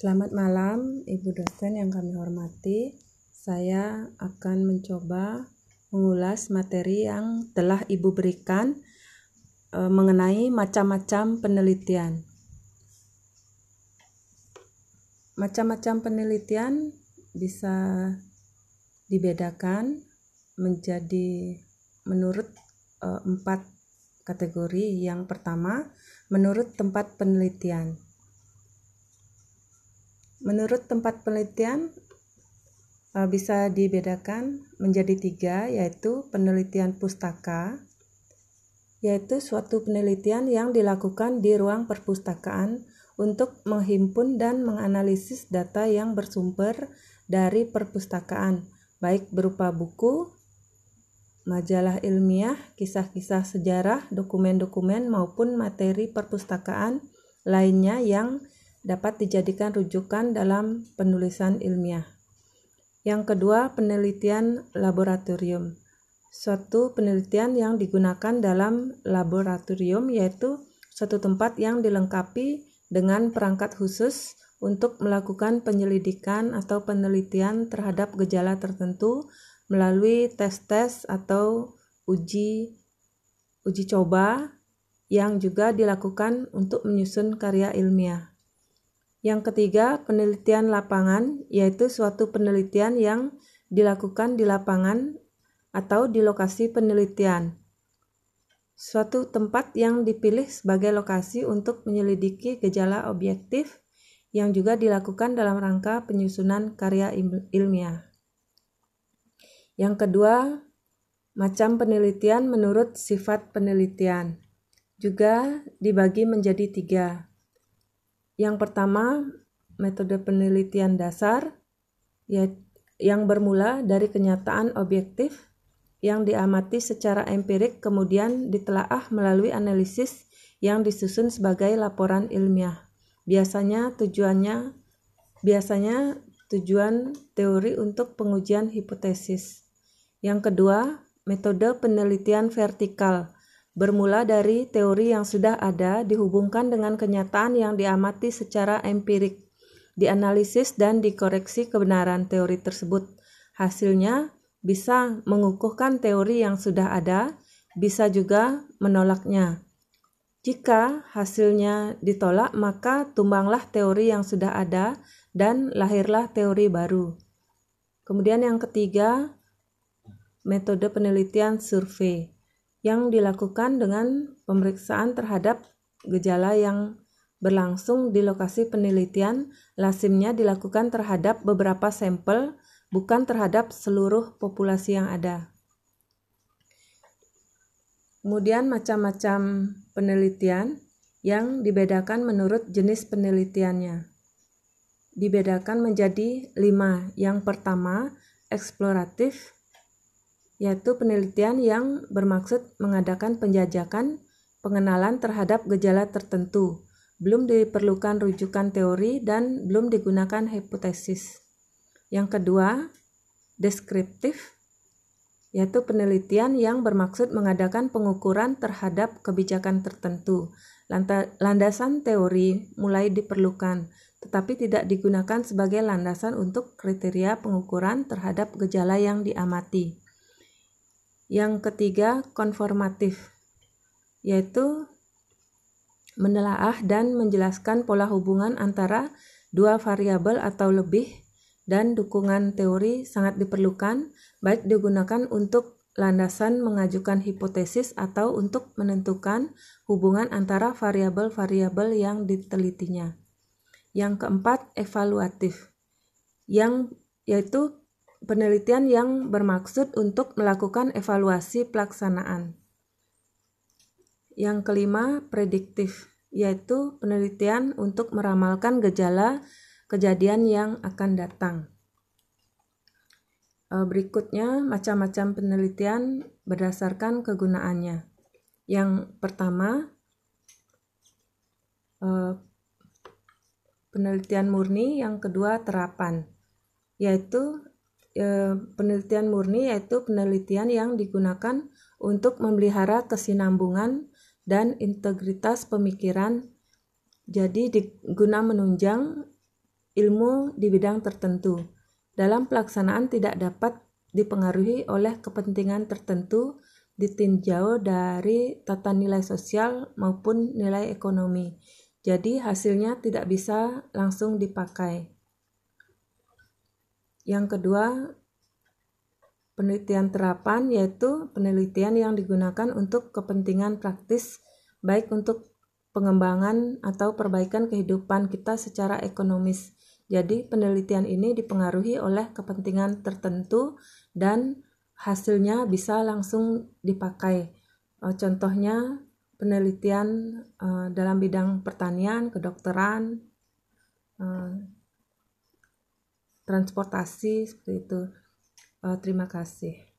Selamat malam, Ibu dosen yang kami hormati. Saya akan mencoba mengulas materi yang telah Ibu berikan e, mengenai macam-macam penelitian. Macam-macam penelitian bisa dibedakan menjadi menurut e, empat kategori. Yang pertama, menurut tempat penelitian. Menurut tempat penelitian uh, bisa dibedakan menjadi tiga, yaitu penelitian pustaka, yaitu suatu penelitian yang dilakukan di ruang perpustakaan untuk menghimpun dan menganalisis data yang bersumber dari perpustakaan, baik berupa buku, majalah ilmiah, kisah-kisah sejarah, dokumen-dokumen maupun materi perpustakaan lainnya yang dapat dijadikan rujukan dalam penulisan ilmiah. Yang kedua, penelitian laboratorium. Suatu penelitian yang digunakan dalam laboratorium yaitu suatu tempat yang dilengkapi dengan perangkat khusus untuk melakukan penyelidikan atau penelitian terhadap gejala tertentu melalui tes-tes atau uji uji coba yang juga dilakukan untuk menyusun karya ilmiah. Yang ketiga, penelitian lapangan, yaitu suatu penelitian yang dilakukan di lapangan atau di lokasi penelitian. Suatu tempat yang dipilih sebagai lokasi untuk menyelidiki gejala objektif yang juga dilakukan dalam rangka penyusunan karya ilmiah. Yang kedua, macam penelitian menurut sifat penelitian juga dibagi menjadi tiga, yang pertama, metode penelitian dasar ya, yang bermula dari kenyataan objektif yang diamati secara empirik kemudian ditelaah melalui analisis yang disusun sebagai laporan ilmiah. Biasanya tujuannya biasanya tujuan teori untuk pengujian hipotesis. Yang kedua, metode penelitian vertikal bermula dari teori yang sudah ada dihubungkan dengan kenyataan yang diamati secara empirik, dianalisis dan dikoreksi kebenaran teori tersebut. Hasilnya bisa mengukuhkan teori yang sudah ada, bisa juga menolaknya. Jika hasilnya ditolak, maka tumbanglah teori yang sudah ada dan lahirlah teori baru. Kemudian yang ketiga, metode penelitian survei yang dilakukan dengan pemeriksaan terhadap gejala yang berlangsung di lokasi penelitian, lazimnya dilakukan terhadap beberapa sampel, bukan terhadap seluruh populasi yang ada. Kemudian macam-macam penelitian yang dibedakan menurut jenis penelitiannya. Dibedakan menjadi lima. Yang pertama, eksploratif, yaitu penelitian yang bermaksud mengadakan penjajakan pengenalan terhadap gejala tertentu. Belum diperlukan rujukan teori dan belum digunakan hipotesis. Yang kedua, deskriptif, yaitu penelitian yang bermaksud mengadakan pengukuran terhadap kebijakan tertentu. Landasan teori mulai diperlukan, tetapi tidak digunakan sebagai landasan untuk kriteria pengukuran terhadap gejala yang diamati. Yang ketiga, konformatif, yaitu menelaah dan menjelaskan pola hubungan antara dua variabel atau lebih dan dukungan teori sangat diperlukan baik digunakan untuk landasan mengajukan hipotesis atau untuk menentukan hubungan antara variabel-variabel yang ditelitinya. Yang keempat, evaluatif, yang yaitu penelitian yang bermaksud untuk melakukan evaluasi pelaksanaan. Yang kelima, prediktif, yaitu penelitian untuk meramalkan gejala kejadian yang akan datang. E, berikutnya, macam-macam penelitian berdasarkan kegunaannya. Yang pertama, e, penelitian murni, yang kedua, terapan, yaitu e, penelitian murni yaitu penelitian yang digunakan untuk memelihara kesinambungan dan integritas pemikiran. Jadi diguna menunjang ilmu di bidang tertentu. Dalam pelaksanaan tidak dapat dipengaruhi oleh kepentingan tertentu ditinjau dari tata nilai sosial maupun nilai ekonomi. Jadi hasilnya tidak bisa langsung dipakai. Yang kedua, penelitian terapan yaitu penelitian yang digunakan untuk kepentingan praktis baik untuk pengembangan atau perbaikan kehidupan kita secara ekonomis. Jadi penelitian ini dipengaruhi oleh kepentingan tertentu dan hasilnya bisa langsung dipakai. Eh, contohnya penelitian uh, dalam bidang pertanian, kedokteran, uh, transportasi seperti itu. Uh, terima kasih.